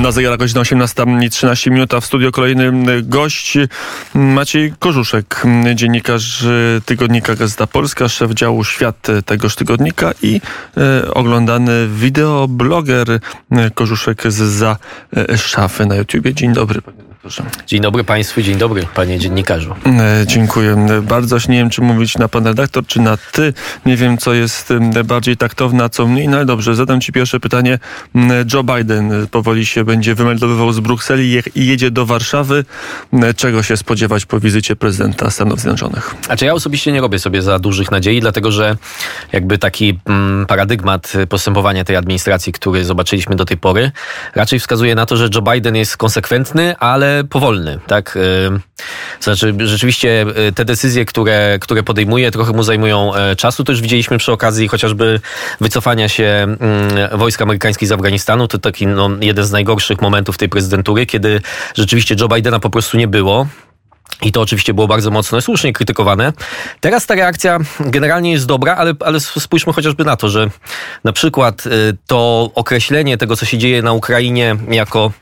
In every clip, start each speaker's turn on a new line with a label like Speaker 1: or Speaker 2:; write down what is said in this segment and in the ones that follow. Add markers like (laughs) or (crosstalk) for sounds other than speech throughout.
Speaker 1: Na zegarach godzina 18.13 minut, a w studio kolejny gość Maciej Korzuszek, dziennikarz tygodnika Gazeta Polska, szef działu Świat tegoż tygodnika i e, oglądany wideobloger Korzuszek z za szafy na YouTubie. Dzień dobry
Speaker 2: Proszę. Dzień dobry Państwu, dzień dobry Panie Dziennikarzu.
Speaker 1: E, dziękuję bardzo. Nie wiem, czy mówić na Pan redaktor, czy na Ty. Nie wiem, co jest bardziej taktowne, a co mniej. No ale dobrze, zadam Ci pierwsze pytanie. Joe Biden powoli się będzie wymeldowywał z Brukseli i jedzie do Warszawy. Czego się spodziewać po wizycie prezydenta Stanów Zjednoczonych?
Speaker 2: Znaczy ja osobiście nie robię sobie za dużych nadziei, dlatego że jakby taki mm, paradygmat postępowania tej administracji, który zobaczyliśmy do tej pory, raczej wskazuje na to, że Joe Biden jest konsekwentny, ale powolny, tak? Y, znaczy, rzeczywiście y, te decyzje, które, które podejmuje, trochę mu zajmują e, czasu. To już widzieliśmy przy okazji chociażby wycofania się mm, wojsk amerykańskich z Afganistanu. To taki no, jeden z najgorszych momentów tej prezydentury, kiedy rzeczywiście Joe Bidena po prostu nie było. I to oczywiście było bardzo mocno słusznie krytykowane. Teraz ta reakcja generalnie jest dobra, ale, ale spójrzmy chociażby na to, że na przykład y, to określenie tego, co się dzieje na Ukrainie jako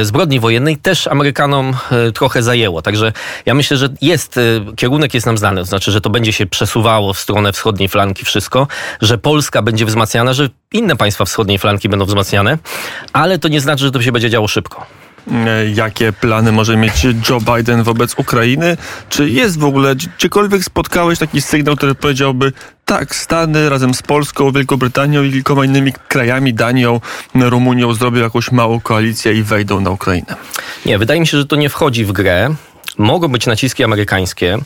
Speaker 2: y, zbrodni wojennej też Amerykanom y, trochę zajęło. Także ja myślę, że jest, kierunek jest nam znany, to znaczy, że to będzie się przesuwało w stronę wschodniej flanki wszystko, że Polska będzie wzmacniana, że inne państwa wschodniej flanki będą wzmacniane, ale to nie znaczy, że to się będzie działo szybko.
Speaker 1: E, jakie plany może mieć Joe Biden wobec Ukrainy? Czy jest w ogóle, gdziekolwiek spotkałeś taki sygnał, który powiedziałby, tak, Stany razem z Polską, Wielką Brytanią i kilkoma innymi krajami, Danią, Rumunią zrobią jakąś małą koalicję i wejdą na Ukrainę?
Speaker 2: Nie, wydaje mi się, że to nie wchodzi w grę. Mogą być naciski amerykańskie.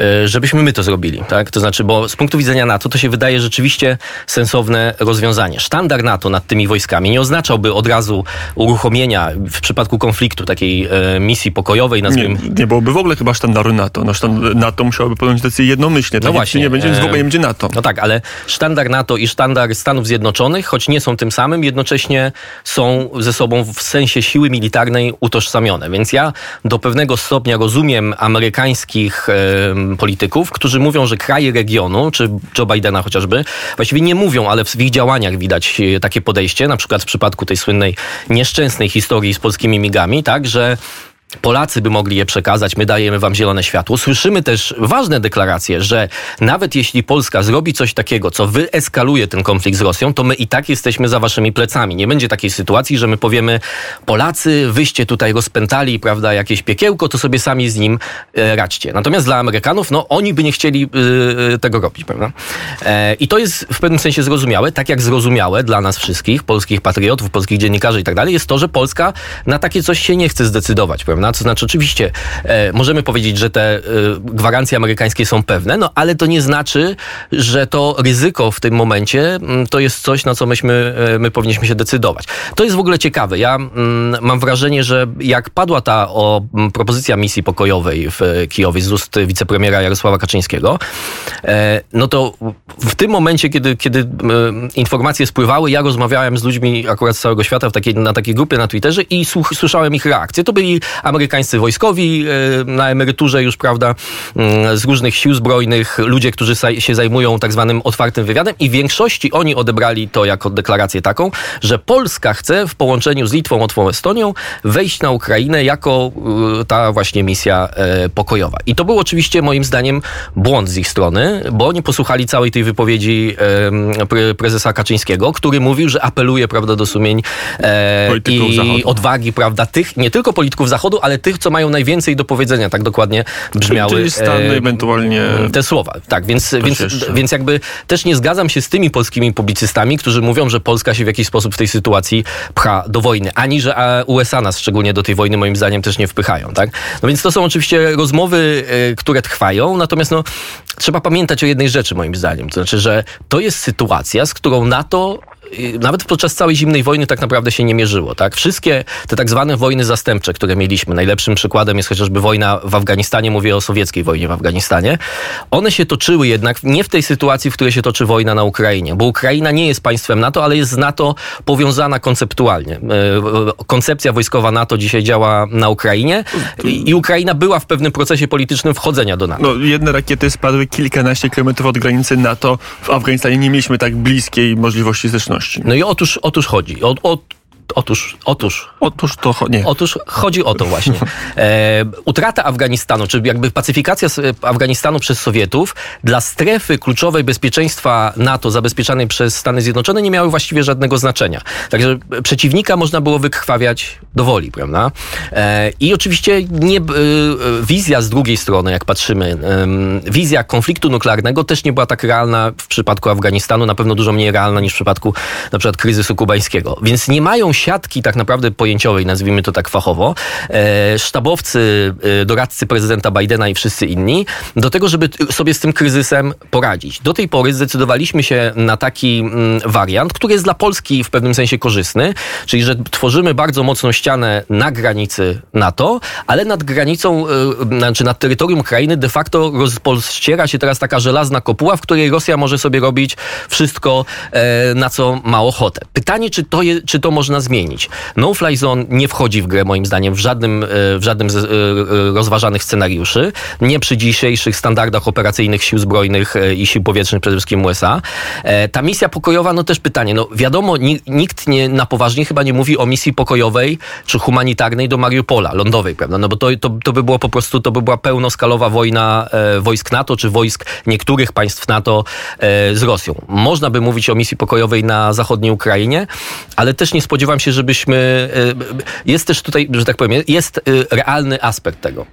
Speaker 2: E, żebyśmy my to zrobili, tak? To znaczy, bo z punktu widzenia NATO to się wydaje rzeczywiście sensowne rozwiązanie. Sztandar NATO nad tymi wojskami nie oznaczałby od razu uruchomienia w przypadku konfliktu takiej e, misji pokojowej,
Speaker 1: nazwijmy. Nie, nie byłoby w ogóle chyba sztandaru NATO. No, sztand NATO musiałoby podjąć decyzję jednomyślnie. No tak właśnie. Nie będzie, w ogóle nie będzie NATO.
Speaker 2: No tak, ale sztandar NATO i sztandar Stanów Zjednoczonych, choć nie są tym samym, jednocześnie są ze sobą w sensie siły militarnej utożsamione. Więc ja do pewnego stopnia rozumiem amerykańskich polityków, którzy mówią, że kraje regionu, czy Joe Bidena chociażby, właściwie nie mówią, ale w ich działaniach widać e, takie podejście, na przykład w przypadku tej słynnej nieszczęsnej historii z polskimi migami, tak, że Polacy by mogli je przekazać, my dajemy wam zielone światło. Słyszymy też ważne deklaracje, że nawet jeśli Polska zrobi coś takiego, co wyeskaluje ten konflikt z Rosją, to my i tak jesteśmy za waszymi plecami. Nie będzie takiej sytuacji, że my powiemy, Polacy, wyście tutaj rozpętali, prawda, jakieś piekiełko, to sobie sami z nim e, radźcie. Natomiast dla Amerykanów, no oni by nie chcieli e, tego robić, prawda? E, I to jest w pewnym sensie zrozumiałe, tak jak zrozumiałe dla nas wszystkich, polskich patriotów, polskich dziennikarzy i tak dalej, jest to, że Polska na takie coś się nie chce zdecydować, prawda? Prawda? To znaczy oczywiście e, możemy powiedzieć, że te e, gwarancje amerykańskie są pewne, no ale to nie znaczy, że to ryzyko w tym momencie m, mm, to jest coś, na co myśmy, e, my powinniśmy się decydować. To jest w ogóle ciekawe. Ja m, mm, mam wrażenie, że jak padła ta o, m, mm, propozycja misji pokojowej w Kijowie z ust wicepremiera Jarosława Kaczyńskiego, e, no to w tym momencie, kiedy, kiedy informacje spływały, ja rozmawiałem z ludźmi akurat z całego świata w takiej, na takiej grupie na Twitterze i słuch, słyszałem ich reakcje. To byli amerykańscy wojskowi e, na emeryturze już, prawda, mm, z różnych sił zbrojnych, ludzie, którzy się zajmują tak zwanym otwartym wywiadem i w większości oni odebrali to jako deklarację taką, że Polska chce w połączeniu z Litwą, Łotwą, Estonią wejść na Ukrainę jako e, ta właśnie misja e, pokojowa. I to był oczywiście moim zdaniem błąd z ich strony, bo oni posłuchali całej tej wypowiedzi prezesa Kaczyńskiego, który mówił, że apeluje, prawda, do sumień i odwagi, prawda, tych, nie tylko polityków Zachodu, ale tych, co mają najwięcej do powiedzenia, tak dokładnie brzmiały
Speaker 1: Czyli Stan e, ewentualnie
Speaker 2: te słowa. Tak, więc, więc, więc jakby też nie zgadzam się z tymi polskimi publicystami, którzy mówią, że Polska się w jakiś sposób w tej sytuacji pcha do wojny, ani że USA nas szczególnie do tej wojny moim zdaniem też nie wpychają, tak? No więc to są oczywiście rozmowy, e, które trwają, natomiast no, trzeba pamiętać o jednej rzeczy moim zdaniem, to znaczy, że to jest sytuacja, z którą NATO nawet podczas całej zimnej wojny tak naprawdę się nie mierzyło. Tak? Wszystkie te tak zwane wojny zastępcze, które mieliśmy, najlepszym przykładem jest chociażby wojna w Afganistanie, mówię o sowieckiej wojnie w Afganistanie, one się toczyły jednak nie w tej sytuacji, w której się toczy wojna na Ukrainie, bo Ukraina nie jest państwem NATO, ale jest z NATO powiązana konceptualnie. E, koncepcja wojskowa NATO dzisiaj działa na Ukrainie i Ukraina była w pewnym procesie politycznym wchodzenia do NATO.
Speaker 1: No, jedne rakiety spadły kilkanaście kilometrów od granicy NATO. W Afganistanie nie mieliśmy tak bliskiej możliwości
Speaker 2: no i otóż, otóż chodzi. O, o, Otóż, otóż.
Speaker 1: Otóż to nie.
Speaker 2: Otóż chodzi o to właśnie. (laughs) E, utrata Afganistanu, czy jakby pacyfikacja Afganistanu przez Sowietów dla strefy kluczowej bezpieczeństwa NATO zabezpieczanej przez Stany Zjednoczone nie miały właściwie żadnego znaczenia. Także przeciwnika można było wykrwawiać do woli, prawda? E, I oczywiście nie, e, wizja z drugiej strony, jak patrzymy, e, wizja konfliktu nuklearnego też nie była tak realna w przypadku Afganistanu, na pewno dużo mniej realna niż w przypadku na przykład kryzysu kubańskiego. Więc nie mają siatki tak naprawdę pojęciowej, nazwijmy to tak fachowo, e, sztabowcy, e, doradcy prezydenta Bidena i wszyscy inni, do tego, żeby sobie z tym kryzysem poradzić. Do tej pory zdecydowaliśmy się na taki mm, wariant, który jest dla Polski w pewnym sensie korzystny, czyli że tworzymy bardzo mocną ścianę na granicy NATO, ale nad granicą, e, znaczy nad terytorium Ukrainy de facto rozpościera się teraz taka żelazna kopuła, w której Rosja może sobie robić wszystko, na co ma ochotę. Pytanie, czy to, je, czy to można zmienić. No-fly zone nie wchodzi w grę moim zdaniem w żadnym, e, w żadnym z e, e, rozważanych scenariuszy. Nie przy dzisiejszych standardach operacyjnych sił zbrojnych i sił powietrznych, przede wszystkim USA. Ta misja pokojowa, no też pytanie. No wiadomo, nikt nie, na poważnie chyba nie mówi o misji pokojowej czy humanitarnej do Mariupola, lądowej, prawda? No bo to, to, to by było po prostu, to by była pełnoskalowa wojna wojsk NATO czy wojsk niektórych państw NATO z Rosją. Można by mówić o misji pokojowej na zachodniej Ukrainie, ale też nie spodziewam się, żebyśmy. E, jest też tutaj, że tak powiem, jest e, realny aspekt tego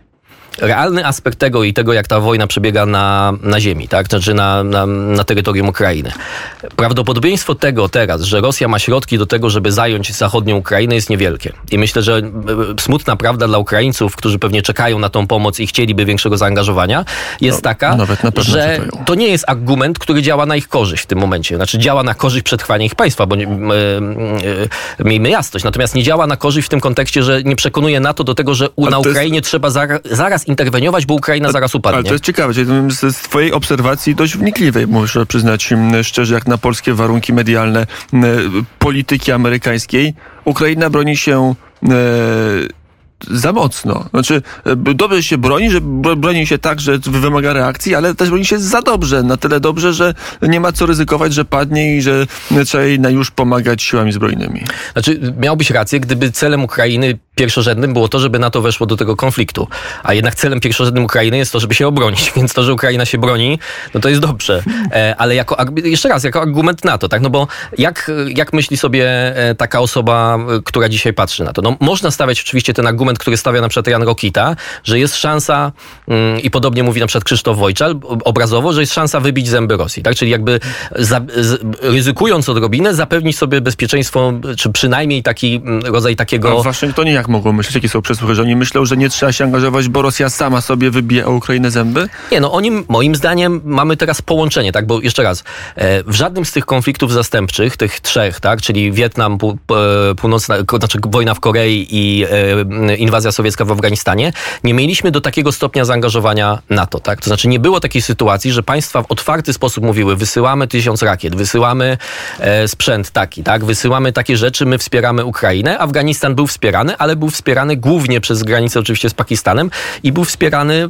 Speaker 2: realny aspekt tego i tego, jak ta wojna przebiega na, na ziemi, tak? Znaczy na, na, na terytorium Ukrainy. Prawdopodobieństwo tego teraz, że Rosja ma środki do tego, żeby zająć zachodnią Ukrainę jest niewielkie. I myślę, że e, smutna prawda dla Ukraińców, którzy pewnie czekają na tą pomoc i chcieliby większego zaangażowania, jest no, taka, że czekają. to nie jest argument, który działa na ich korzyść w tym momencie. Znaczy działa na korzyść przetrwania ich państwa, bo nie, e, miejmy jasność. Natomiast nie działa na korzyść w tym kontekście, że nie przekonuje NATO do tego, że na Ukrainie jest... trzeba zaraz interweniować, bo Ukraina zaraz upadnie.
Speaker 1: Ale to jest ciekawe, z twojej obserwacji dość wnikliwej, muszę przyznać szczerze, jak na polskie warunki medialne polityki amerykańskiej, Ukraina broni się e, za mocno. Znaczy, e, dobrze się broni, że broni się tak, że wymaga reakcji, ale też broni się za dobrze, na tyle dobrze, że nie ma co ryzykować, że padnie i że trzeba jej na już pomagać siłami zbrojnymi.
Speaker 2: Znaczy, miałbyś rację, gdyby celem Ukrainy pierwszorzędnym było to, żeby NATO weszło do tego konfliktu. A jednak celem pierwszorzędnym Ukrainy jest to, żeby się obronić. (laughs) Więc to, że Ukraina się broni, no to jest dobrze. E, ale jako, jeszcze raz, jako argument NATO, tak? No bo jak, jak myśli sobie e, taka osoba, która dzisiaj patrzy na to? No można stawiać oczywiście ten argument, który stawia na przykład Jan Rokita, że jest szansa, mm, i podobnie mówi na przykład Krzysztof Wojczal, obrazowo, że jest szansa wybić zęby Rosji, tak? Czyli jakby za, ryzykując odrobinę, zapewnić sobie bezpieczeństwo, czy przynajmniej taki mm, rodzaj takiego...
Speaker 1: No w Waszyngtonie jak mogą myśleć, jakie są przesłuchy, że oni myślą, że nie trzeba się angażować, bo Rosja sama sobie wybije o Ukrainę zęby?
Speaker 2: Nie, no oni, moim zdaniem, mamy teraz połączenie, tak, bo jeszcze raz, e, w żadnym z tych konfliktów zastępczych, tych trzech, tak, czyli Wietnam, północna, znaczy wojna w Korei i e, inwazja sowiecka w Afganistanie, nie mieliśmy do takiego stopnia zaangażowania NATO, tak, to znaczy nie było takiej sytuacji, że państwa w otwarty sposób mówiły, wysyłamy tysiąc rakiet, wysyłamy e, sprzęt taki, tak, wysyłamy takie rzeczy, my wspieramy Ukrainę, Afganistan był wspierany, ale był wspierany głównie przez granicę oczywiście z Pakistanem i był wspierany e,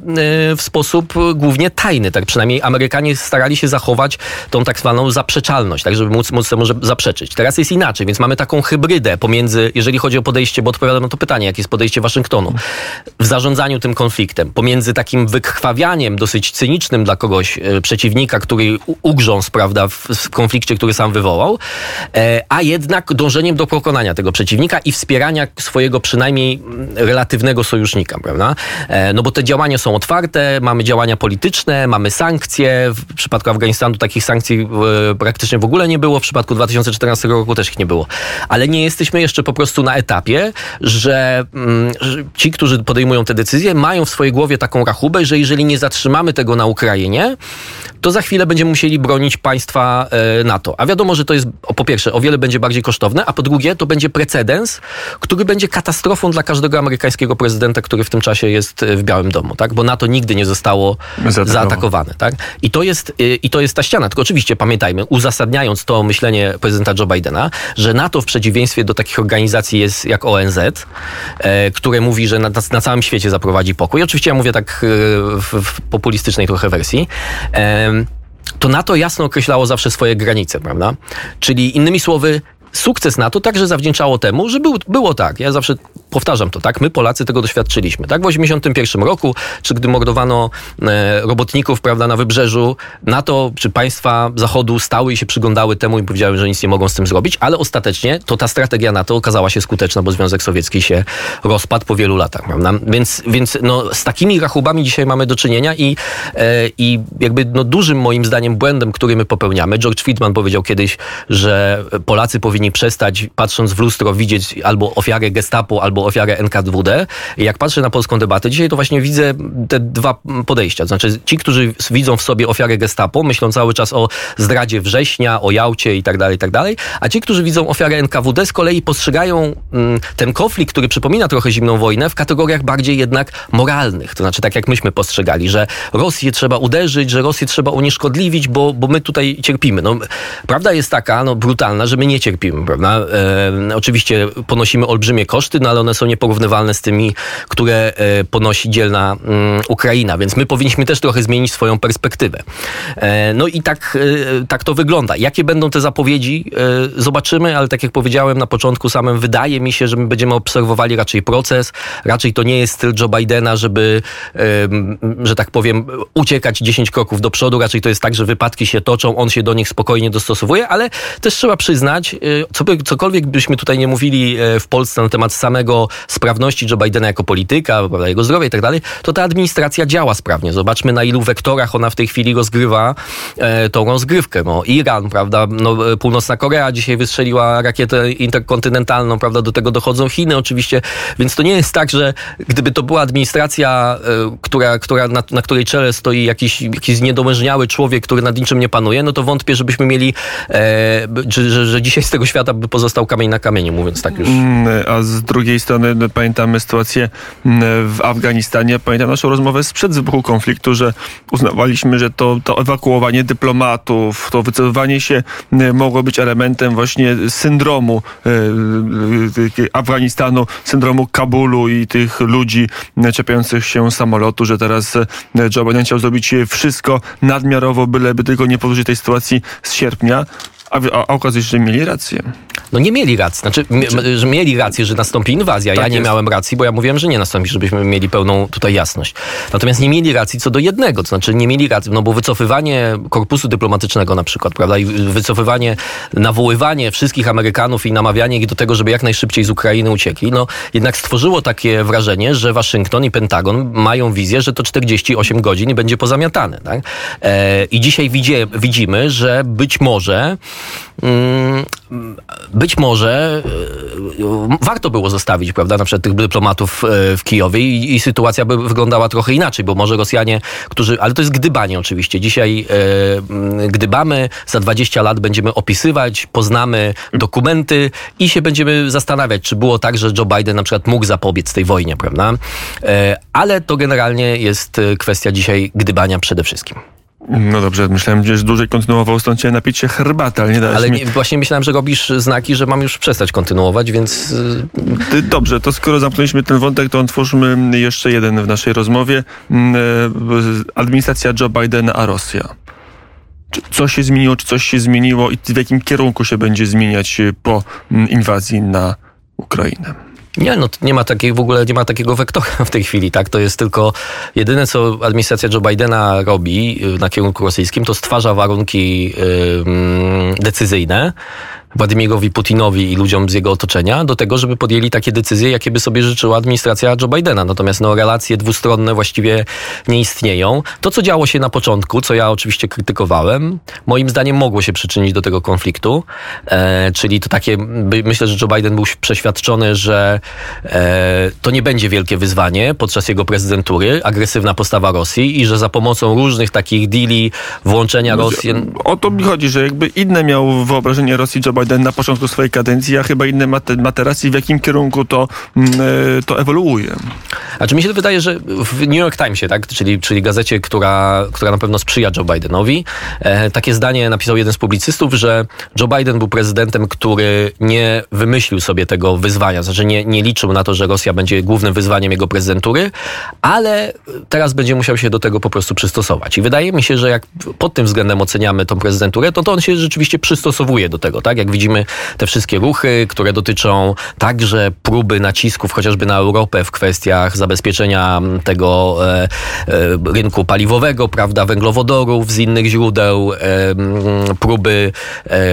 Speaker 2: w sposób głównie tajny. Tak? Przynajmniej Amerykanie starali się zachować tą tak zwaną zaprzeczalność, tak? Żeby móc, móc temu zaprzeczyć. Teraz jest inaczej, więc mamy taką hybrydę pomiędzy, jeżeli chodzi o podejście, bo odpowiadam na to pytanie, jakie jest podejście Waszyngtonu w zarządzaniu tym konfliktem, pomiędzy takim wykrwawianiem dosyć cynicznym dla kogoś e, przeciwnika, który ugrzązł, prawda, w, konflikcie, który sam wywołał, e, a jednak dążeniem do pokonania tego przeciwnika i wspierania swojego przynajmniej przynajmniej relatywnego sojusznika, prawda? E, no bo te działania są otwarte, mamy działania polityczne, mamy sankcje. W przypadku Afganistanu takich sankcji praktycznie w ogóle nie było, w przypadku 2014 roku też ich nie było. Ale nie jesteśmy jeszcze po prostu na etapie, że, mm, że ci, którzy podejmują te decyzje, mają w swojej głowie taką rachubę, że jeżeli nie zatrzymamy tego na Ukrainie, to za chwilę będziemy musieli bronić państwa e, NATO. A wiadomo, że to jest po pierwsze o wiele będzie bardziej kosztowne, a po drugie to będzie precedens, który będzie katastrofą dla każdego amerykańskiego prezydenta, który w tym czasie jest w Białym Domu, tak? Bo NATO nigdy nie zostało zaatakowane, tak? I to jest, e, i to jest ta ściana. Tylko oczywiście pamiętajmy, uzasadniając to myślenie prezydenta Joe Bidena, że NATO w przeciwieństwie do takich organizacji jest jak ONZ, e, które mówi, że na, na, całym świecie zaprowadzi pokój. Oczywiście ja mówię tak e, w populistycznej trochę wersji. To NATO jasno określało zawsze swoje granice, prawda? Czyli innymi słowy, sukces NATO także zawdzięczało temu, że był, było tak. Ja zawsze powtarzam to, tak? My Polacy tego doświadczyliśmy. Tak w 81 roku, czy gdy mordowano e, robotników, prawda, na wybrzeżu, NATO czy państwa Zachodu stały i się przyglądały temu i powiedziały, że nic nie mogą z tym zrobić, ale ostatecznie to ta strategia NATO okazała się skuteczna, bo Związek Sowiecki się rozpadł po wielu latach, prawda? Więc, więc no, z takimi rachubami dzisiaj mamy do czynienia i, e, i jakby no, dużym moim zdaniem błędem, który my popełniamy, George Friedman powiedział kiedyś, że Polacy powinni przestać, patrząc w lustro, widzieć albo ofiarę gestapo, albo ofiarę NKWD. Jak patrzę na polską debatę, dzisiaj to właśnie widzę te dwa podejścia. Znaczy ci, którzy widzą w sobie ofiarę gestapo, myślą cały czas o zdradzie września, o Jałcie i tak dalej, i tak dalej, a ci, którzy widzą ofiarę NKWD, z kolei postrzegają mm, ten konflikt, który przypomina trochę zimną wojnę, w kategoriach bardziej jednak moralnych. To znaczy tak jak myśmy postrzegali, że Rosję trzeba uderzyć, że Rosję trzeba unieszkodliwić, bo, bo my tutaj cierpimy. No, prawda jest taka, no, brutalna, że my nie cierpimy, prawda? E, oczywiście ponosimy olbrzymie koszty, no ale one są nieporównywalne z tymi, które e, ponosi dzielna mm, Ukraina, więc my powinniśmy też trochę zmienić swoją perspektywę. E, no i tak, e, tak to wygląda. Jakie będą te zapowiedzi? E, zobaczymy, ale tak jak powiedziałem na początku samym, wydaje mi się, że my będziemy obserwowali raczej proces. Raczej to nie jest styl Joe Bidena, żeby, że tak powiem, uciekać 10 kroków do przodu. Raczej to jest tak, że wypadki się toczą, on się do nich spokojnie dostosowuje, ale też trzeba przyznać, co by, cokolwiek byśmy tutaj nie mówili w Polsce na temat samego sprawności Joe Bidena jako polityka, prawda, jego zdrowia i tak dalej, to ta administracja działa sprawnie. Zobaczmy na ilu wektorach ona w tej chwili rozgrywa e, tą rozgrywkę. No, Iran, prawda, no, e, Północna Korea dzisiaj wystrzeliła rakietę interkontynentalną, prawda, do tego dochodzą Chiny oczywiście, więc to nie jest tak, że gdyby to była administracja, e, która, która, na, na której czele stoi jakiś, jakiś niedomężniały człowiek, który nad niczym nie panuje, no to wątpię, żebyśmy mieli, e, że, że, że dzisiaj z tego świata by pozostał kamień na kamieniu, mówiąc tak już.
Speaker 1: Mm, a z drugiej strony no, pamiętamy sytuację mm, w Afganistanie, pamiętam naszą rozmowę sprzed wybuchu konfliktu, że uznawaliśmy, że to, to ewakuowanie dyplomatów, to wycofywanie się mm, mogło być elementem właśnie syndromu e, e, Afganistanu, syndromu Kabulu i tych ludzi czepiających się samolotu, że teraz e, Joe Biden chciał zrobić wszystko nadmiarowo, byleby tylko nie powtórzyć tej sytuacji z sierpnia, a, a, a okazuje się, że mieli rację.
Speaker 2: No nie mieli racji. Znaczy, że mieli rację, że nastąpi inwazja. Tak ja nie jest. miałem racji, bo ja mówiłem, że nie nastąpi, żebyśmy mieli pełną tutaj jasność. Natomiast nie mieli racji co do jednego. To znaczy nie mieli racji, no bo wycofywanie korpusu dyplomatycznego na przykład, prawda, i wycofywanie, nawoływanie wszystkich Amerykanów i namawianie ich do tego, żeby jak najszybciej z Ukrainy uciekli, no jednak stworzyło takie wrażenie, że Waszyngton i Pentagon mają wizję, że to 48 godzin i będzie pozamiatane. Tak? E, I dzisiaj widzie, widzimy, że być może być może e, warto było zostawić, prawda, na przykład tych dyplomatów e, w Kijowie i, i, sytuacja by wyglądała trochę inaczej, bo może Rosjanie, którzy, ale to jest gdybanie oczywiście. Dzisiaj e, gdybamy, za 20 lat będziemy opisywać, poznamy dokumenty i się będziemy zastanawiać, czy było tak, że Joe Biden na przykład mógł zapobiec tej wojnie, prawda? Ale to generalnie jest kwestia dzisiaj gdybania przede wszystkim.
Speaker 1: No dobrze, myślałem, że dłużej kontynuował, stąd chciałem napić się herbaty, ale nie dałeś
Speaker 2: Ale
Speaker 1: mi...
Speaker 2: nie, właśnie myślałem, że robisz znaki, że mam już przestać kontynuować, więc...
Speaker 1: Dobrze, to skoro zamknęliśmy ten wątek, to otwórzmy jeszcze jeden w naszej rozmowie. Mm, e, administracja Joe Bidena a Rosja. Czy coś się zmieniło, czy coś się zmieniło i w jakim kierunku się będzie zmieniać po mm, inwazji na Ukrainę?
Speaker 2: Nie, no nie ma takiej w ogóle nie ma takiego wektora w tej chwili, tak? To jest tylko jedyne, co administracja Joe Bidena robi y, na kierunku rosyjskim, to stwarza warunki yy, decyzyjne Władimirowi Putinowi i ludziom z jego otoczenia do tego, żeby podjęli takie decyzje, jakie by sobie życzyła administracja Joe Bidena. Natomiast no, relacje dwustronne właściwie nie istnieją. To, co działo się na początku, co ja oczywiście krytykowałem, moim zdaniem mogło się przyczynić do tego konfliktu. E, czyli to takie, myślę, że Joe Biden był przeświadczony, że e, to nie będzie wielkie wyzwanie podczas jego prezydentury, agresywna postawa Rosji i że za pomocą różnych takich deali, włączenia Rosji...
Speaker 1: O to mi chodzi, że jakby inne miał wyobrażenie Rosji Joe Biden Biden na początku swojej kadencji, a chyba inne ma, ma teraz i w jakim kierunku to, mm, e, to ewoluuje.
Speaker 2: Znaczy mi się wydaje, że w New York Timesie, tak, czyli, czyli gazecie, która, która na pewno sprzyja Joe Bidenowi, e, takie zdanie napisał jeden z publicystów, że Joe Biden był prezydentem, który nie wymyślił sobie tego wyzwania, znaczy nie, nie liczył na to, że Rosja będzie głównym wyzwaniem jego prezydentury, ale teraz będzie musiał się do tego po prostu przystosować. I wydaje mi się, że jak pod tym względem oceniamy tą prezydenturę, to, to on się rzeczywiście przystosowuje do tego, tak? Jak widzimy te wszystkie ruchy, które dotyczą także próby nacisków chociażby na Europę w kwestiach zabezpieczenia tego e, e, rynku paliwowego, prawda, węglowodorów z innych źródeł, e, próby,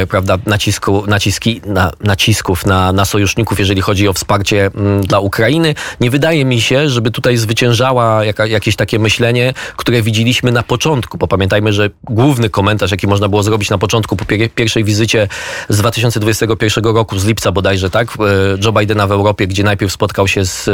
Speaker 2: prawda, nacisku, naciski, na, nacisków na, na sojuszników, jeżeli chodzi o wsparcie dla Ukrainy. Nie wydaje mi się, żeby tutaj zwyciężała jaka, jakieś takie myślenie, które widzieliśmy na początku, bo pamiętajmy, że główny komentarz, jaki można było zrobić na początku po pier pierwszej wizycie z 2021 roku, z lipca bodajże, tak, Joe Bidena w Europie, gdzie najpierw spotkał się z e,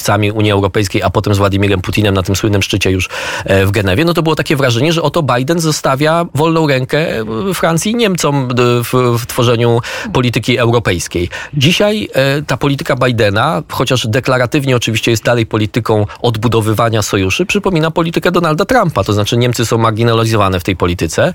Speaker 2: przywódcami Unii Europejskiej, a potem z Władimirem Putinem na tym słynnym szczycie już e, w Genewie, no to było takie wrażenie, że oto Biden zostawia wolną rękę Francji i Niemcom w, w tworzeniu polityki europejskiej. Dzisiaj ta polityka Bidena, chociaż deklaratywnie oczywiście jest dalej polityką odbudowywania sojuszy, przypomina politykę Donalda Trumpa, to znaczy Niemcy są marginalizowane w tej polityce.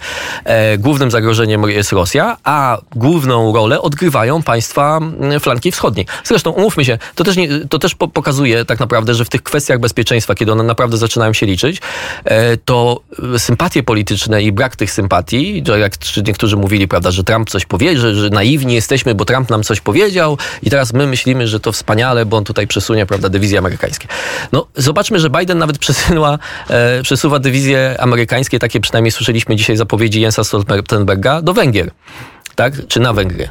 Speaker 2: Głównym zagrożeniem jest Rosja, a główną rolę odgrywają państwa flanki wschodniej. Zresztą umówmy się, to też, nie, to też pokazuje tak naprawdę, że w tych kwestiach bezpieczeństwa, kiedy one naprawdę zaczynają się liczyć, e, to sympatie polityczne i brak tych sympatii, jak niektórzy mówili, prawda, że Trump coś powie, że, że naiwni jesteśmy, bo Trump nam coś powiedział i teraz my myślimy, że to wspaniale, bo on tutaj przesunie, prawda, dywizje amerykańskie. No, zobaczmy, że Biden nawet (laughs) przesyła, e, przesuwa dywizje amerykańskie, takie przynajmniej słyszeliśmy dzisiaj zapowiedzi Jensa Stoltenberga, do Węgier, tak? Czy na Węgry.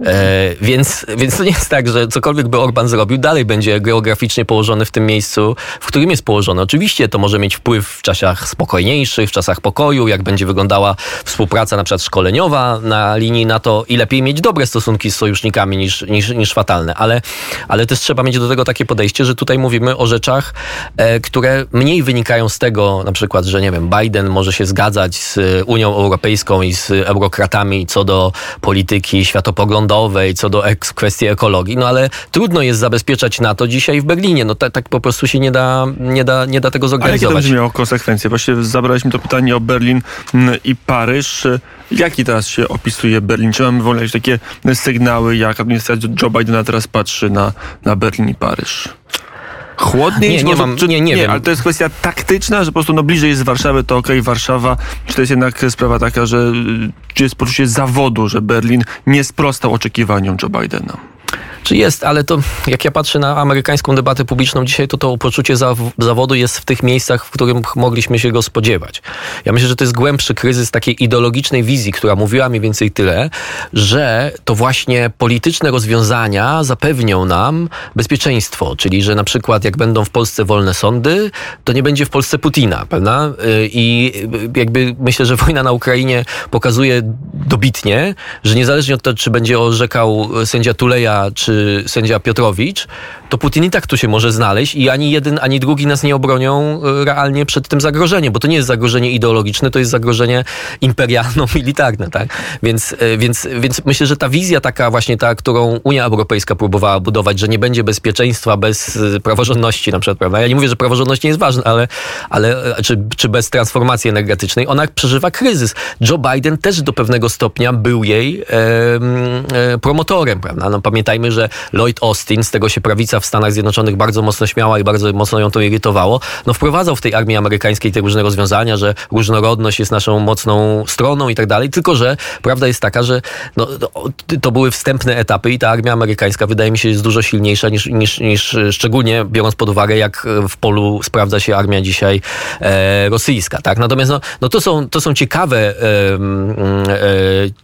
Speaker 2: E, więc, więc to nie jest tak, że cokolwiek by Orban zrobił, dalej będzie geograficznie położony w tym miejscu, w którym jest położony. Oczywiście to może mieć wpływ w czasach spokojniejszych, w czasach pokoju, jak będzie wyglądała współpraca na przykład szkoleniowa na linii NATO i lepiej mieć dobre stosunki z sojusznikami niż, niż, niż fatalne. Ale, ale też trzeba mieć do tego takie podejście, że tutaj mówimy o rzeczach, e, które mniej wynikają z tego, na przykład, że nie wiem, Biden może się zgadzać z Unią Europejską i z eurokratami co do polityki światopoglądowej, prądowej, co do ek kwestii ekologii, no ale trudno jest zabezpieczać na to dzisiaj w Berlinie. No tak, tak po prostu się nie da, nie da, nie da tego zorganizować. Ale
Speaker 1: jakie to będzie miało konsekwencje? Właściwie zabraliśmy to pytanie o Berlin mm, i Paryż. Jaki teraz się opisuje Berlin? Czy mamy wolne takie sygnały, jak administracja Joe Bidena teraz patrzy na, na Berlin i Paryż? Chłodniej?
Speaker 2: Nie, nie, mam, czy, nie, nie, nie wiem.
Speaker 1: Ale to jest kwestia taktyczna, że po prostu no, bliżej jest Warszawy, to okej, okay, Warszawa. Czy to jest jednak sprawa taka, że czy jest poczucie zawodu, że Berlin nie sprostał oczekiwaniom Joe Bidena?
Speaker 2: Czy jest, ale to jak ja patrzę na amerykańską debatę publiczną dzisiaj, to to poczucie zawodu jest w tych miejscach, w których mogliśmy się go spodziewać. Ja myślę, że to jest głębszy kryzys takiej ideologicznej wizji, która mówiła mniej więcej tyle, że to właśnie polityczne rozwiązania zapewnią nam bezpieczeństwo, czyli że na przykład jak będą w Polsce wolne sądy, to nie będzie w Polsce Putina, prawda? I jakby myślę, że wojna na Ukrainie pokazuje dobitnie, że niezależnie od tego, czy będzie orzekał sędzia Tuleja, czy sędzia Piotrowicz, to Putin i tak tu się może znaleźć i ani jeden, ani drugi nas nie obronią e, realnie przed tym zagrożeniem, bo to nie jest zagrożenie ideologiczne, to jest zagrożenie imperialno-militarne, (laughs) tak? Więc, e, więc, więc myślę, że ta wizja taka właśnie ta, którą Unia Europejska próbowała budować, że nie będzie bezpieczeństwa bez e, praworządności na przykład, prawda? Ja nie mówię, że praworządność nie jest ważna, ale, ale czy, czy bez transformacji energetycznej, ona przeżywa kryzys. Joe Biden też do pewnego stopnia był jej e, e, promotorem, prawda? No, pamiętajmy, że Lloyd Austin, z tego się prawica w Stanach Zjednoczonych bardzo mocno śmiała i bardzo mocno ją to irytowało, no wprowadzał w tej armii amerykańskiej te różne rozwiązania, że różnorodność jest naszą mocną stroną i tak dalej, tylko że prawda jest taka, że no, to były wstępne etapy i ta armia amerykańska wydaje mi się jest dużo silniejsza niż, niż, niż szczególnie biorąc pod uwagę, jak w polu sprawdza się armia dzisiaj e, rosyjska, tak? Natomiast no, no to, są, to są ciekawe, e, e,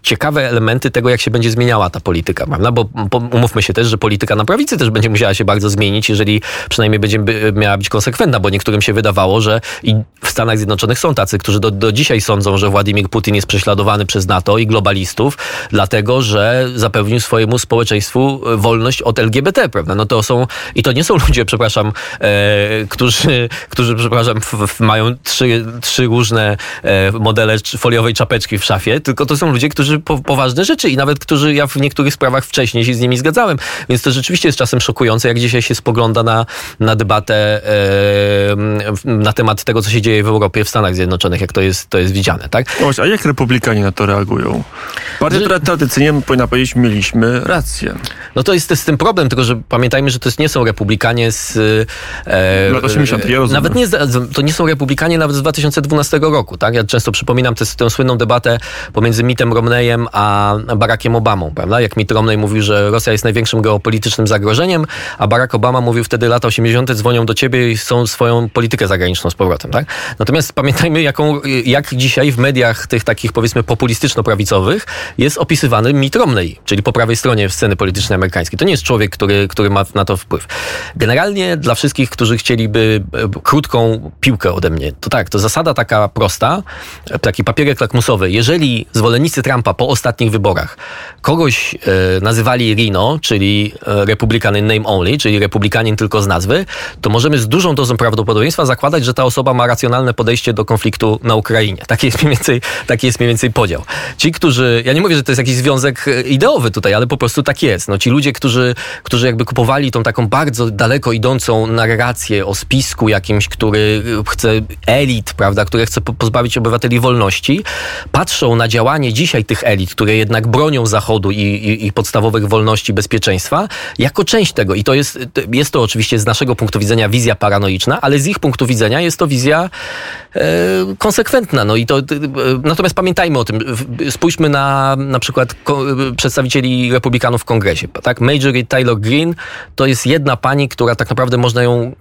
Speaker 2: ciekawe elementy tego, jak się będzie zmieniała ta polityka, prawda? Bo, bo umówmy się też, że polityka na prawicy też będzie musiała się bardzo zmienić, jeżeli przynajmniej będzie miała być konsekwentna, bo niektórym się wydawało, że i w Stanach Zjednoczonych są tacy, którzy do, do dzisiaj sądzą, że Władimir Putin jest prześladowany przez NATO i globalistów, dlatego, że zapewnił swojemu społeczeństwu e, wolność od LGBT, prawda? No to są, i to nie są (laughs) ludzie, przepraszam, e, którzy, którzy, przepraszam, f, f, mają trzy, trzy różne e, modele foliowej czapeczki w szafie, tylko to są ludzie, którzy po, poważne rzeczy i nawet którzy ja w niektórych sprawach wcześniej się z nimi zgadzałem, Więc to rzeczywiście jest czasem szokujące, jak dzisiaj się spogląda na, na debatę na temat tego, co się dzieje w Europie, w Stanach Zjednoczonych, jak to jest, to jest widziane, tak?
Speaker 1: a jak republikanie na to reagują? Partia, która tradycyjnie powinna powiedzieć, mieliśmy rację.
Speaker 2: No to jest, to jest ten problem, tylko że pamiętajmy, że to nie są republikanie z...
Speaker 1: E, Lat 80, ja
Speaker 2: Nawet nie, to nie są republikanie nawet z 2012 roku, tak? Ja często przypominam tę, tę słynną debatę pomiędzy Mittem Romneyem a Barackiem Obamą, prawda? Jak Mitt Romney mówił, że Rosja jest największym geopolitycznym zagrożeniem, a Barack Obama mówił wtedy lata 80. dzwonią do ciebie i są swoją politykę zagraniczną z powrotem, tak? Natomiast pamiętajmy, jaką, jak dzisiaj w mediach tych takich powiedzmy populistyczno-prawicowych jest opisywany Mitt Romney, czyli po prawej stronie sceny politycznej amerykańskiej. To nie jest człowiek, który, który ma na to wpływ. Generalnie dla wszystkich, którzy chcieliby e, krótką piłkę ode mnie, to tak, to zasada taka prosta, taki papierek lakmusowy. Jeżeli zwolennicy Trumpa po ostatnich wyborach kogoś e, nazywali Rino, czyli e, republikanin name only, czyli republikanin tylko z nazwy, to możemy z dużą dozą prawdopodobieństwa zakładać, że ta osoba ma racjonalne podejście do konfliktu na Ukrainie. Taki jest mniej więcej, taki jest mniej więcej podział. Ci, którzy, ja nie mówię, że to jest jakiś związek e, ideowy tutaj, ale po prostu tak jest. No, ci ludzie, którzy, którzy jakby kupowali tą taką bardzo daleko idącą narrację o spisku jakimś, który chce elit, prawda, które chce pozbawić obywateli wolności, patrzą na działanie dzisiaj tych elit, które jednak bronią Zachodu i, i, i podstawowych wolności, bezpieczeństwa, jako część tego. I to jest, jest to oczywiście z naszego punktu widzenia wizja paranoiczna, ale z ich punktu widzenia jest to wizja e, konsekwentna. No i to, e, natomiast pamiętajmy o tym. Spójrzmy na na przykład ko, przedstawicieli republikanów w kongresie. Tak? Majorie Taylor Green to jest jedna pani, która tak naprawdę można ją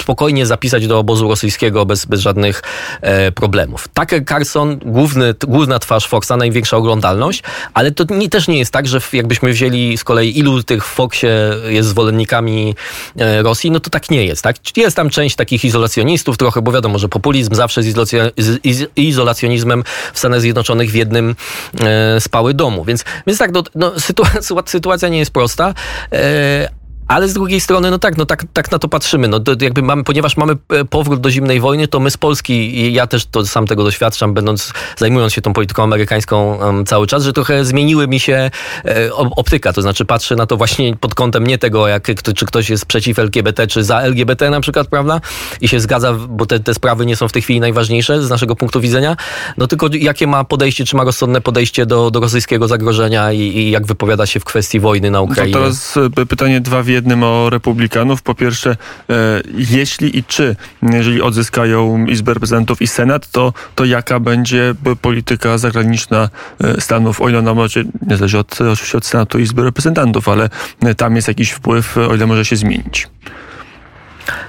Speaker 2: spokojnie zapisać do obozu rosyjskiego bez, bez żadnych e, problemów. Tucker Carlson, główny, główna twarz Foxa, największa oglądalność, ale to nie, też nie jest tak, że jakbyśmy wzięli z kolei ilu tych w Foxie jest zwolennikami e, Rosji, no to tak nie jest. Tak? Jest tam część takich izolacjonistów trochę, bo wiadomo, że populizm zawsze z, z izolacjonizmem w Stanach Zjednoczonych w jednym e, spały domu. Więc, więc tak, no, no sytuacja, (laughs) sytuacja nie jest prosta, e, ale z drugiej strony, no tak, no tak, tak na to patrzymy. No, to jakby mamy, ponieważ mamy e, powrót do zimnej wojny, to my z Polski, ja też to sam tego doświadczam, będąc, zajmując się tą polityką amerykańską um, cały czas, że trochę zmieniły mi się e, optyka. To znaczy patrzę na to właśnie pod kątem nie tego, jak, czy ktoś jest przeciw LGBT, czy za LGBT na przykład, prawda? I się zgadza, bo te, te sprawy nie są w tej chwili najważniejsze z naszego punktu widzenia, no tylko jakie ma podejście, czy ma rozsądne podejście do, do rosyjskiego zagrożenia i, i jak wypowiada się w kwestii wojny na Ukrainie.
Speaker 1: To teraz e, pytanie dwa wie jednym o republikanów. Po pierwsze, e, jeśli i czy, jeżeli odzyskają Izbę Reprezentantów i Senat, to, to jaka będzie polityka zagraniczna e, Stanów, o ile ona może, nie zależy od, oczywiście od Senatu i Izby Reprezentantów, ale tam jest jakiś wpływ, o ile może się zmienić.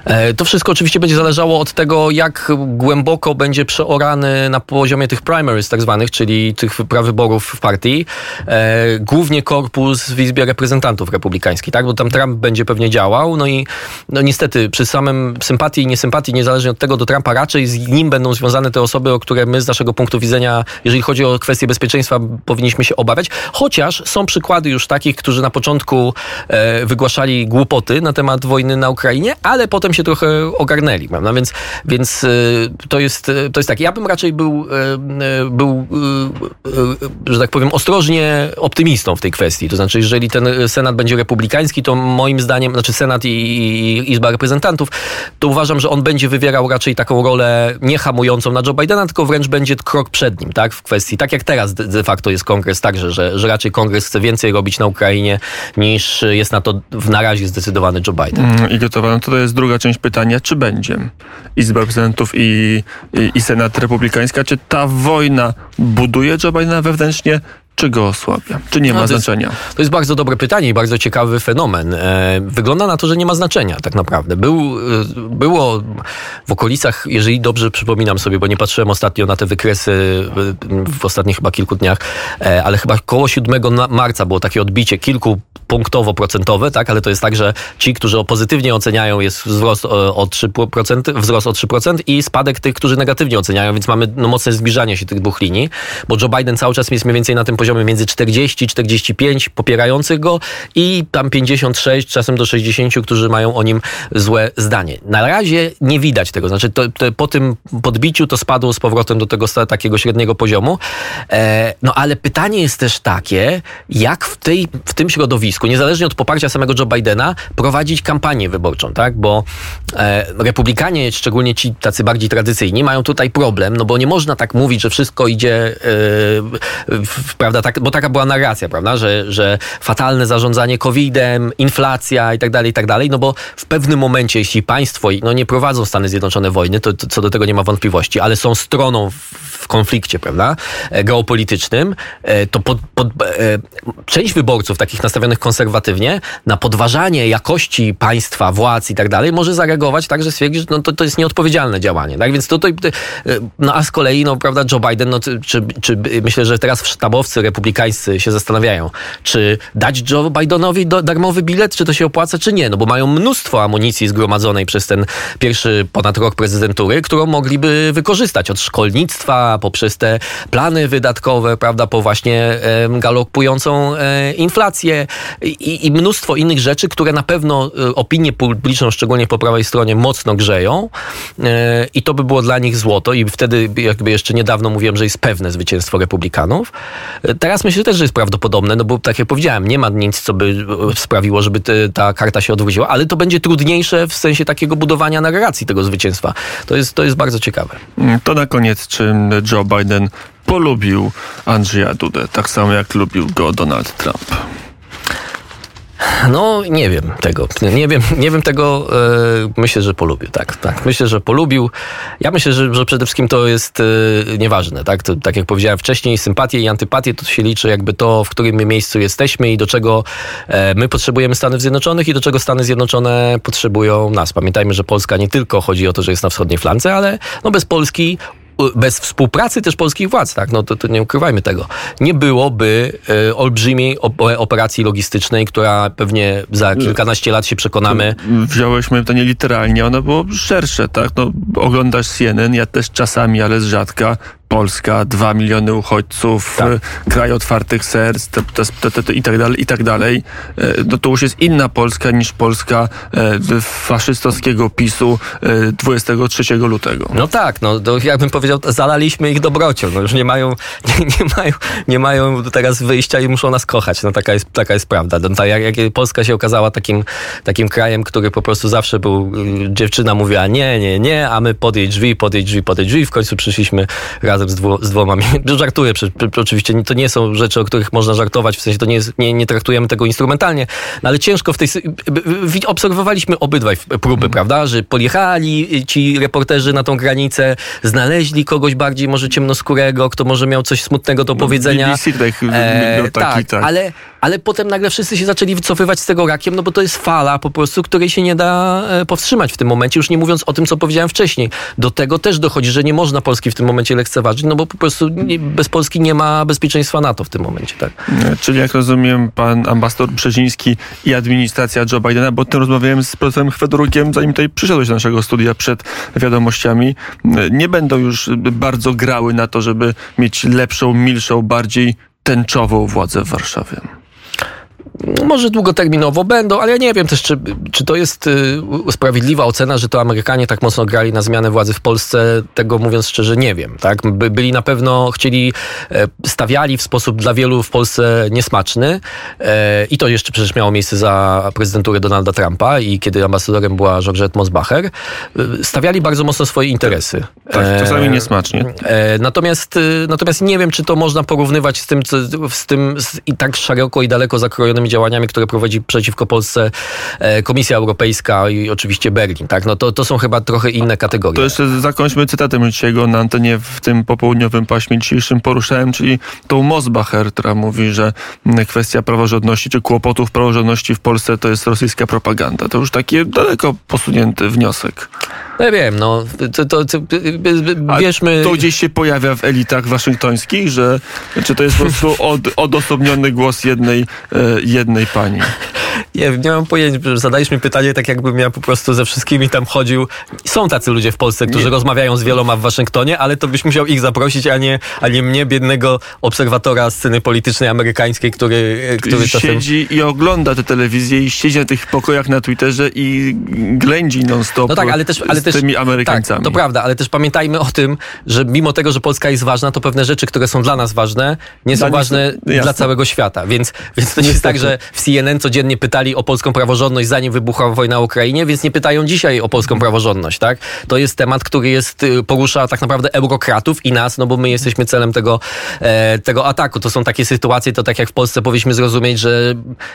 Speaker 2: E, to wszystko oczywiście będzie zależało od tego, jak głęboko będzie przeorany na poziomie tych primaries tak zwanych, czyli tych prawyborów w partii, e, głównie korpus w Izbie Reprezentantów Republikańskich, tak? Bo tam Trump będzie pewnie działał, no i no niestety przy samym sympatii i niesympatii, niezależnie od tego do Trumpa, raczej z nim będą związane te osoby, o które my z naszego punktu widzenia, jeżeli chodzi o kwestie bezpieczeństwa, powinniśmy się obawiać. Chociaż są przykłady już takich, którzy na początku e, wygłaszali głupoty na temat wojny na Ukrainie, ale potem się trochę ogarnęli, prawda? Więc, więc y, to, jest, y, to jest tak. Ja bym raczej był, y, był że tak powiem, ostrożnie optymistą w tej kwestii. To znaczy, jeżeli ten Senat będzie republikański, to moim zdaniem, znaczy Senat i, Izba Reprezentantów, to uważam, że on będzie wywierał raczej taką rolę nie hamującą na Joe Bidena, tylko wręcz będzie krok przed nim, tak? W kwestii, tak jak teraz de facto jest kongres także, że, że raczej kongres chce więcej robić na Ukrainie niż jest na to w na razie zdecydowany Joe Biden.
Speaker 1: Mm, I gotowa. No to jest druga część pytania, czy będzie Izba Reprezentantów i, i, i Senat Republikańska, czy ta wojna buduje Joe Bidena wewnętrznie, czy go osłabia? Czy nie ma
Speaker 2: no,
Speaker 1: to znaczenia?
Speaker 2: Jest, to jest bardzo dobre pytanie i bardzo ciekawy fenomen. E, wygląda na to, że nie ma znaczenia tak naprawdę. Był, e, było w okolicach, jeżeli dobrze przypominam sobie, bo nie patrzyłem ostatnio na te wykresy w ostatnich chyba kilku dniach, e, ale chyba koło 7 marca było takie odbicie kilku punktowo procentowe, tak, ale to jest tak, że ci, którzy pozytywnie oceniają, jest wzrost o 3%, wzrost o 3% i spadek tych, którzy negatywnie oceniają, więc mamy no, mocne zbliżanie się tych dwóch linii, bo Joe Biden cały czas jest mniej więcej na tym poziomie poziomie między 40 i 45 popierających go i tam 56, czasem do 60, którzy mają o nim złe zdanie. Na razie nie widać tego, znaczy to, to po tym podbiciu to spadło z powrotem do tego takiego średniego poziomu. E, no ale pytanie jest też takie, jak w, tej, w tym środowisku, niezależnie od poparcia samego Joe Bidena, prowadzić kampanię wyborczą, tak? Bo e, republikanie, szczególnie ci tacy bardziej tradycyjni, mają tutaj problem, no bo nie można tak mówić, że wszystko idzie, e, w, prawda, tak, bo taka była narracja, prawda, że, że fatalne zarządzanie COVID-em, inflacja i tak dalej, i tak dalej, no bo w pewnym momencie, jeśli państwo, no nie prowadzą Stany Zjednoczone wojny, to, to co do tego nie ma wątpliwości, ale są stroną w, w konflikcie, prawda, e, geopolitycznym, e, to pod, pod, e, część wyborców, takich nastawionych konserwatywnie, na podważanie jakości państwa, władz i tak dalej, może zareagować tak, że stwierdzi, że no, to, to jest nieodpowiedzialne działanie. Tak więc tutaj, no a z kolei, no prawda, Joe Biden, no, czy, czy myślę, że teraz sztabowcy republikańscy się zastanawiają, czy dać Joe Bidenowi do, darmowy bilet, czy to się opłaca, czy nie, no bo mają mnóstwo amunicji zgromadzonej przez ten pierwszy ponad rok prezydentury, którą mogliby wykorzystać od szkolnictwa, poprzez te plany wydatkowe, prawda, po właśnie e, galopującą e, inflację i, i, mnóstwo innych rzeczy, które na pewno e, opinię publiczną, szczególnie po prawej stronie, mocno grzeją e, i to by było dla nich złoto i wtedy jakby jeszcze niedawno mówiłem, że jest pewne zwycięstwo republikanów. Teraz myślę też, że jest prawdopodobne, no bo tak jak powiedziałem, nie ma nic, co by e, sprawiło, żeby te, ta karta się odwróciła, ale to będzie trudniejsze w sensie takiego budowania narracji tego zwycięstwa. To jest, to jest bardzo ciekawe.
Speaker 1: To na koniec, czy Joe Biden polubił Andrzeja Dudę, tak samo jak lubił go Donald Trump?
Speaker 2: No, nie wiem tego. Nie wiem, nie wiem tego. E, myślę, że polubił. Tak, tak. Myślę, że polubił. Ja myślę, że, że przede wszystkim to jest e, nieważne. Tak? To, tak jak powiedziałem wcześniej, sympatie i antypatie to się liczy jakby to, w którym miejscu jesteśmy i do czego e, my potrzebujemy Stanów Zjednoczonych i do czego Stany Zjednoczone potrzebują nas. Pamiętajmy, że Polska nie tylko chodzi o to, że jest na wschodniej flance, ale no bez Polski bez współpracy też polskich władz, tak, no to, to nie ukrywajmy tego, nie byłoby y, olbrzymiej operacji logistycznej, która pewnie za kilkanaście lat się przekonamy.
Speaker 1: Wziąłeś pytanie literalnie, ono było szersze, tak, no oglądasz CNN, ja też czasami, ale z rzadka, Polska, dwa miliony uchodźców, tak. E, kraj otwartych serc te, te, te, i tak dalej, i tak dalej. E, no to już jest inna Polska niż Polska e, faszystowskiego PiSu 23 lutego.
Speaker 2: No tak, no to jakbym powiedział, zalaliśmy ich dobrocią. No już nie mają, (laughs) nie, nie, mają, nie mają teraz wyjścia i muszą nas kochać. No taka jest, taka jest prawda. No, tak, jak, jak Polska się okazała takim, takim krajem, który po prostu zawsze był, y, dziewczyna mówiła nie, nie, nie, a my podjedź drzwi, podjedź drzwi, podjedź drzwi. W końcu przyszliśmy raz razem z, dwu, z dwoma. (laughs) Żartuję, oczywiście to nie są rzeczy, o których można żartować, w sensie to nie, jest, nie, nie traktujemy tego instrumentalnie, no ale ciężko w tej... Obserwowaliśmy obydwaj próby, mm. prawda, że pojechali ci reporterzy na tą granicę, znaleźli kogoś bardziej może ciemnoskórego, kto może miał coś smutnego do no, powiedzenia.
Speaker 1: BBC tutaj e, taki, tak, tak.
Speaker 2: Ale, ale potem nagle wszyscy się zaczęli wycofywać z tego rakiem, no bo to jest fala po prostu, której się nie da e, powstrzymać w tym momencie, już nie mówiąc o tym, co powiedziałem wcześniej. Do tego też dochodzi, że nie można Polski w tym momencie lekceważyć, no bo po prostu bez Polski nie ma bezpieczeństwa NATO w tym momencie, tak.
Speaker 1: Czyli jak rozumiem, pan ambasador Brzeziński i administracja Joe Bidena, bo o tym rozmawiałem z profesorem Chwedorukiem, zanim tutaj przyszedłeś do naszego studia przed wiadomościami, nie będą już bardzo grały na to, żeby mieć lepszą, milszą, bardziej tęczową władzę w Warszawie
Speaker 2: może długoterminowo będą, ale ja nie wiem też, czy, czy to jest y, sprawiedliwa ocena, że to Amerykanie tak mocno grali na zmianę władzy w Polsce. Tego mówiąc szczerze, nie wiem. Tak? By, byli na pewno, chcieli, e, stawiali w sposób dla wielu w Polsce niesmaczny e, i to jeszcze przecież miało miejsce za prezydenturę Donalda Trumpa i kiedy ambasadorem była Georgette Mosbacher, e, stawiali bardzo mocno swoje interesy.
Speaker 1: Tak, czasami niesmacznie.
Speaker 2: Natomiast, natomiast nie wiem, czy to można porównywać z tym, z tym z i tak szeroko i daleko działaniami, które prowadzi przeciwko Polsce e, Komisja Europejska i oczywiście Berlin. Tak? No to, to są chyba trochę inne kategorie.
Speaker 1: To jeszcze zakończmy cytatem dzisiejszego na antenie w tym popołudniowym paśmie dzisiejszym poruszałem, czyli tą Mosbacher, która mówi, że kwestia praworządności czy kłopotów praworządności w Polsce to jest rosyjska propaganda. To już taki daleko posunięty wniosek.
Speaker 2: No ja wiem, no, to, to, to, bierzmy...
Speaker 1: To gdzieś się pojawia w elitach waszyngtońskich, że czy to jest po prostu (laughs) od, odosobniony głos jednej, e, jednej pani?
Speaker 2: Nie, nie mam pojęcia, zadajesz mi pytanie tak jakbym ja po prostu ze wszystkimi tam chodził. Są tacy ludzie w Polsce, którzy
Speaker 1: Nie.
Speaker 2: rozmawiają z wieloma w Waszyngtonie, ale to byś musiał ich zaprosić, a nie, a nie mnie, biednego obserwatora sceny politycznej amerykańskiej, który, który czasem...
Speaker 1: Siedzi i ogląda tę telewizję i siedzi na tych pokojach na Twitterze i ględzi non-stop
Speaker 2: No tak, ale też, ale też
Speaker 1: tymi Amerykańcami.
Speaker 2: Tak, to prawda, ale też pamiętajmy o tym, że mimo tego, że Polska jest ważna, to pewne rzeczy, które są dla nas ważne, nie są
Speaker 1: Dla
Speaker 2: ważne
Speaker 1: jasne.
Speaker 2: dla całego świata. Więc, więc to nie jest tak, że w CNN codziennie pytali o polską praworządność, zanim wybuchła wojna w Ukrainie, więc nie pytają dzisiaj o polską praworządność, tak? To jest temat, który jest, y, porusza tak naprawdę eurokratów i nas, no bo my jesteśmy celem tego, e, tego ataku. To są takie sytuacje, to tak jak w Polsce powinniśmy zrozumieć, że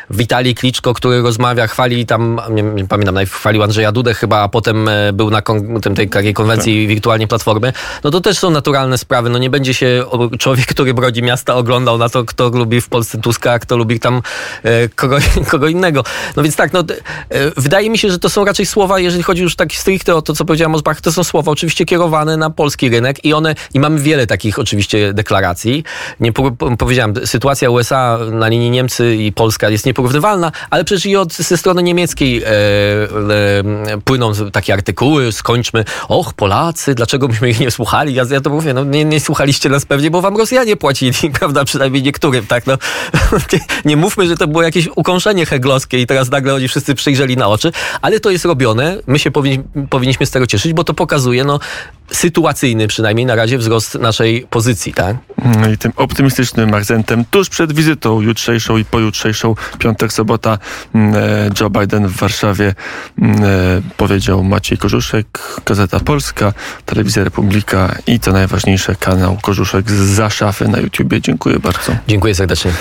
Speaker 2: Witalij Kliczko, który rozmawia, chwali tam, nie, nie pamiętam, chwalił Andrzeja Dudę chyba, a potem e, był na kon, tym, tej takiej konwencji wirtualnie Platformy, no to też są naturalne sprawy. No nie będzie się człowiek, który brodzi miasta oglądał na to, kto lubi w Polsce Tuska, a kto lubi tam e, kogo, (laughs) kogo innego. No więc tak, no, e, wydaje mi się, że to są raczej słowa, jeżeli chodzi już tak stricte o to, co powiedziałem o Zbach, to są słowa oczywiście kierowane na polski rynek i one, i mamy wiele takich oczywiście deklaracji. Nie po, po, powiedziałem, sytuacja USA na linii Niemcy i Polska jest nieporównywalna, ale przecież i od, ze strony niemieckiej e, e, płyną takie artykuły, skończmy, och, Polacy, dlaczego myśmy ich nie słuchali? Ja, ja to mówię, no nie, nie słuchaliście nas pewnie, bo wam Rosjanie płacili, (laughs) prawda, przynajmniej niektórym, tak, no. (laughs) nie mówmy, że to było jakieś ukąszenie heglowskie i teraz nagle oni wszyscy przyjrzeli na oczy, ale to jest robione, my się powinni, powinniśmy z tego cieszyć, bo to pokazuje, no, sytuacyjny przynajmniej na razie wzrost naszej pozycji, tak?
Speaker 1: No i tym optymistycznym akcentem tuż przed wizytą jutrzejszą i pojutrzejszą, piątek, sobota, mm, e, Joe Biden w Warszawie mm, e, powiedział Maciej Korzuszek, Gazeta Polska, Telewizja Republika i co najważniejsze kanał Korzuszek z za szafy na YouTubie. Dziękuję bardzo.
Speaker 2: Dziękuję serdecznie.